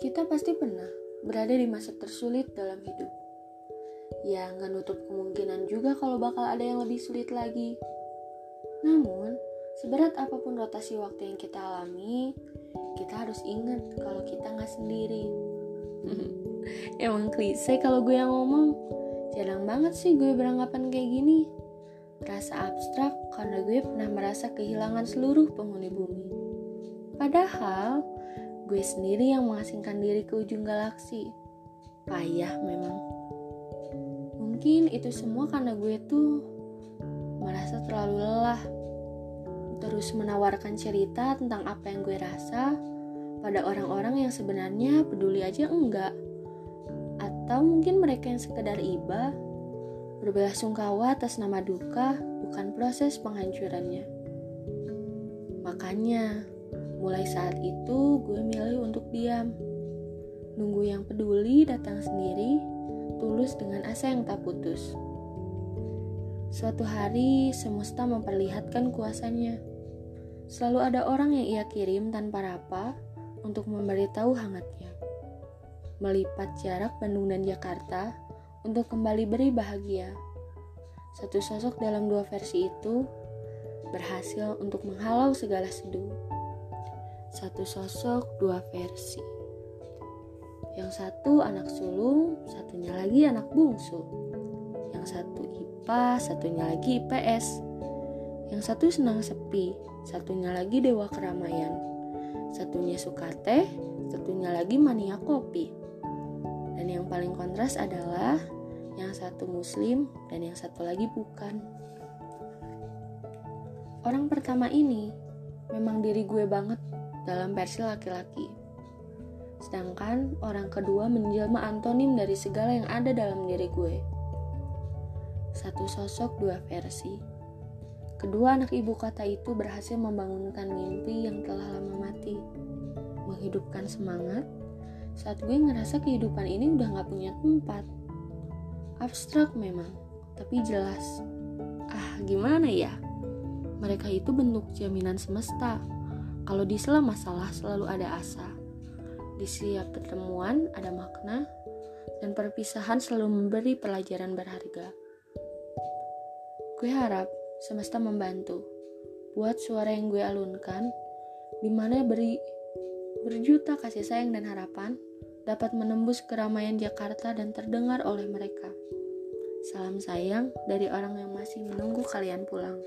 Kita pasti pernah berada di masa tersulit dalam hidup. Ya, nggak nutup kemungkinan juga kalau bakal ada yang lebih sulit lagi. Namun, seberat apa pun rotasi waktu yang kita alami, kita harus ingat kalau kita nggak sendiri. Emang klise kalau gue yang ngomong, jarang banget sih gue beranggapan kayak gini. Rasa abstrak karena gue pernah merasa kehilangan seluruh penghuni bumi. Padahal, gue sendiri yang mengasingkan diri ke ujung galaksi. Payah memang. Mungkin itu semua karena gue tuh merasa terlalu lelah. Terus menawarkan cerita tentang apa yang gue rasa pada orang-orang yang sebenarnya peduli aja enggak. Atau mungkin mereka yang sekedar iba, berbelasungkawa atas nama duka, bukan proses penghancurannya. Makanya, Mulai saat itu, gue milih untuk diam. Nunggu yang peduli datang sendiri, tulus dengan asa yang tak putus. Suatu hari, semesta memperlihatkan kuasanya. Selalu ada orang yang ia kirim tanpa rapa untuk memberitahu hangatnya. Melipat jarak Bandung dan Jakarta untuk kembali beri bahagia. Satu sosok dalam dua versi itu berhasil untuk menghalau segala seduh satu sosok dua versi. Yang satu anak sulung, satunya lagi anak bungsu. Yang satu IPA, satunya lagi IPS. Yang satu senang sepi, satunya lagi dewa keramaian. Satunya suka teh, satunya lagi mania kopi. Dan yang paling kontras adalah yang satu muslim dan yang satu lagi bukan. Orang pertama ini memang diri gue banget dalam versi laki-laki. Sedangkan orang kedua menjelma antonim dari segala yang ada dalam diri gue. Satu sosok dua versi. Kedua anak ibu kata itu berhasil membangunkan mimpi yang telah lama mati. Menghidupkan semangat saat gue ngerasa kehidupan ini udah gak punya tempat. Abstrak memang, tapi jelas. Ah, gimana ya? Mereka itu bentuk jaminan semesta kalau di sela masalah selalu ada asa. Di setiap pertemuan ada makna, dan perpisahan selalu memberi pelajaran berharga. Gue harap semesta membantu buat suara yang gue alunkan, di mana beri berjuta kasih sayang dan harapan dapat menembus keramaian Jakarta dan terdengar oleh mereka. Salam sayang dari orang yang masih menunggu kalian pulang.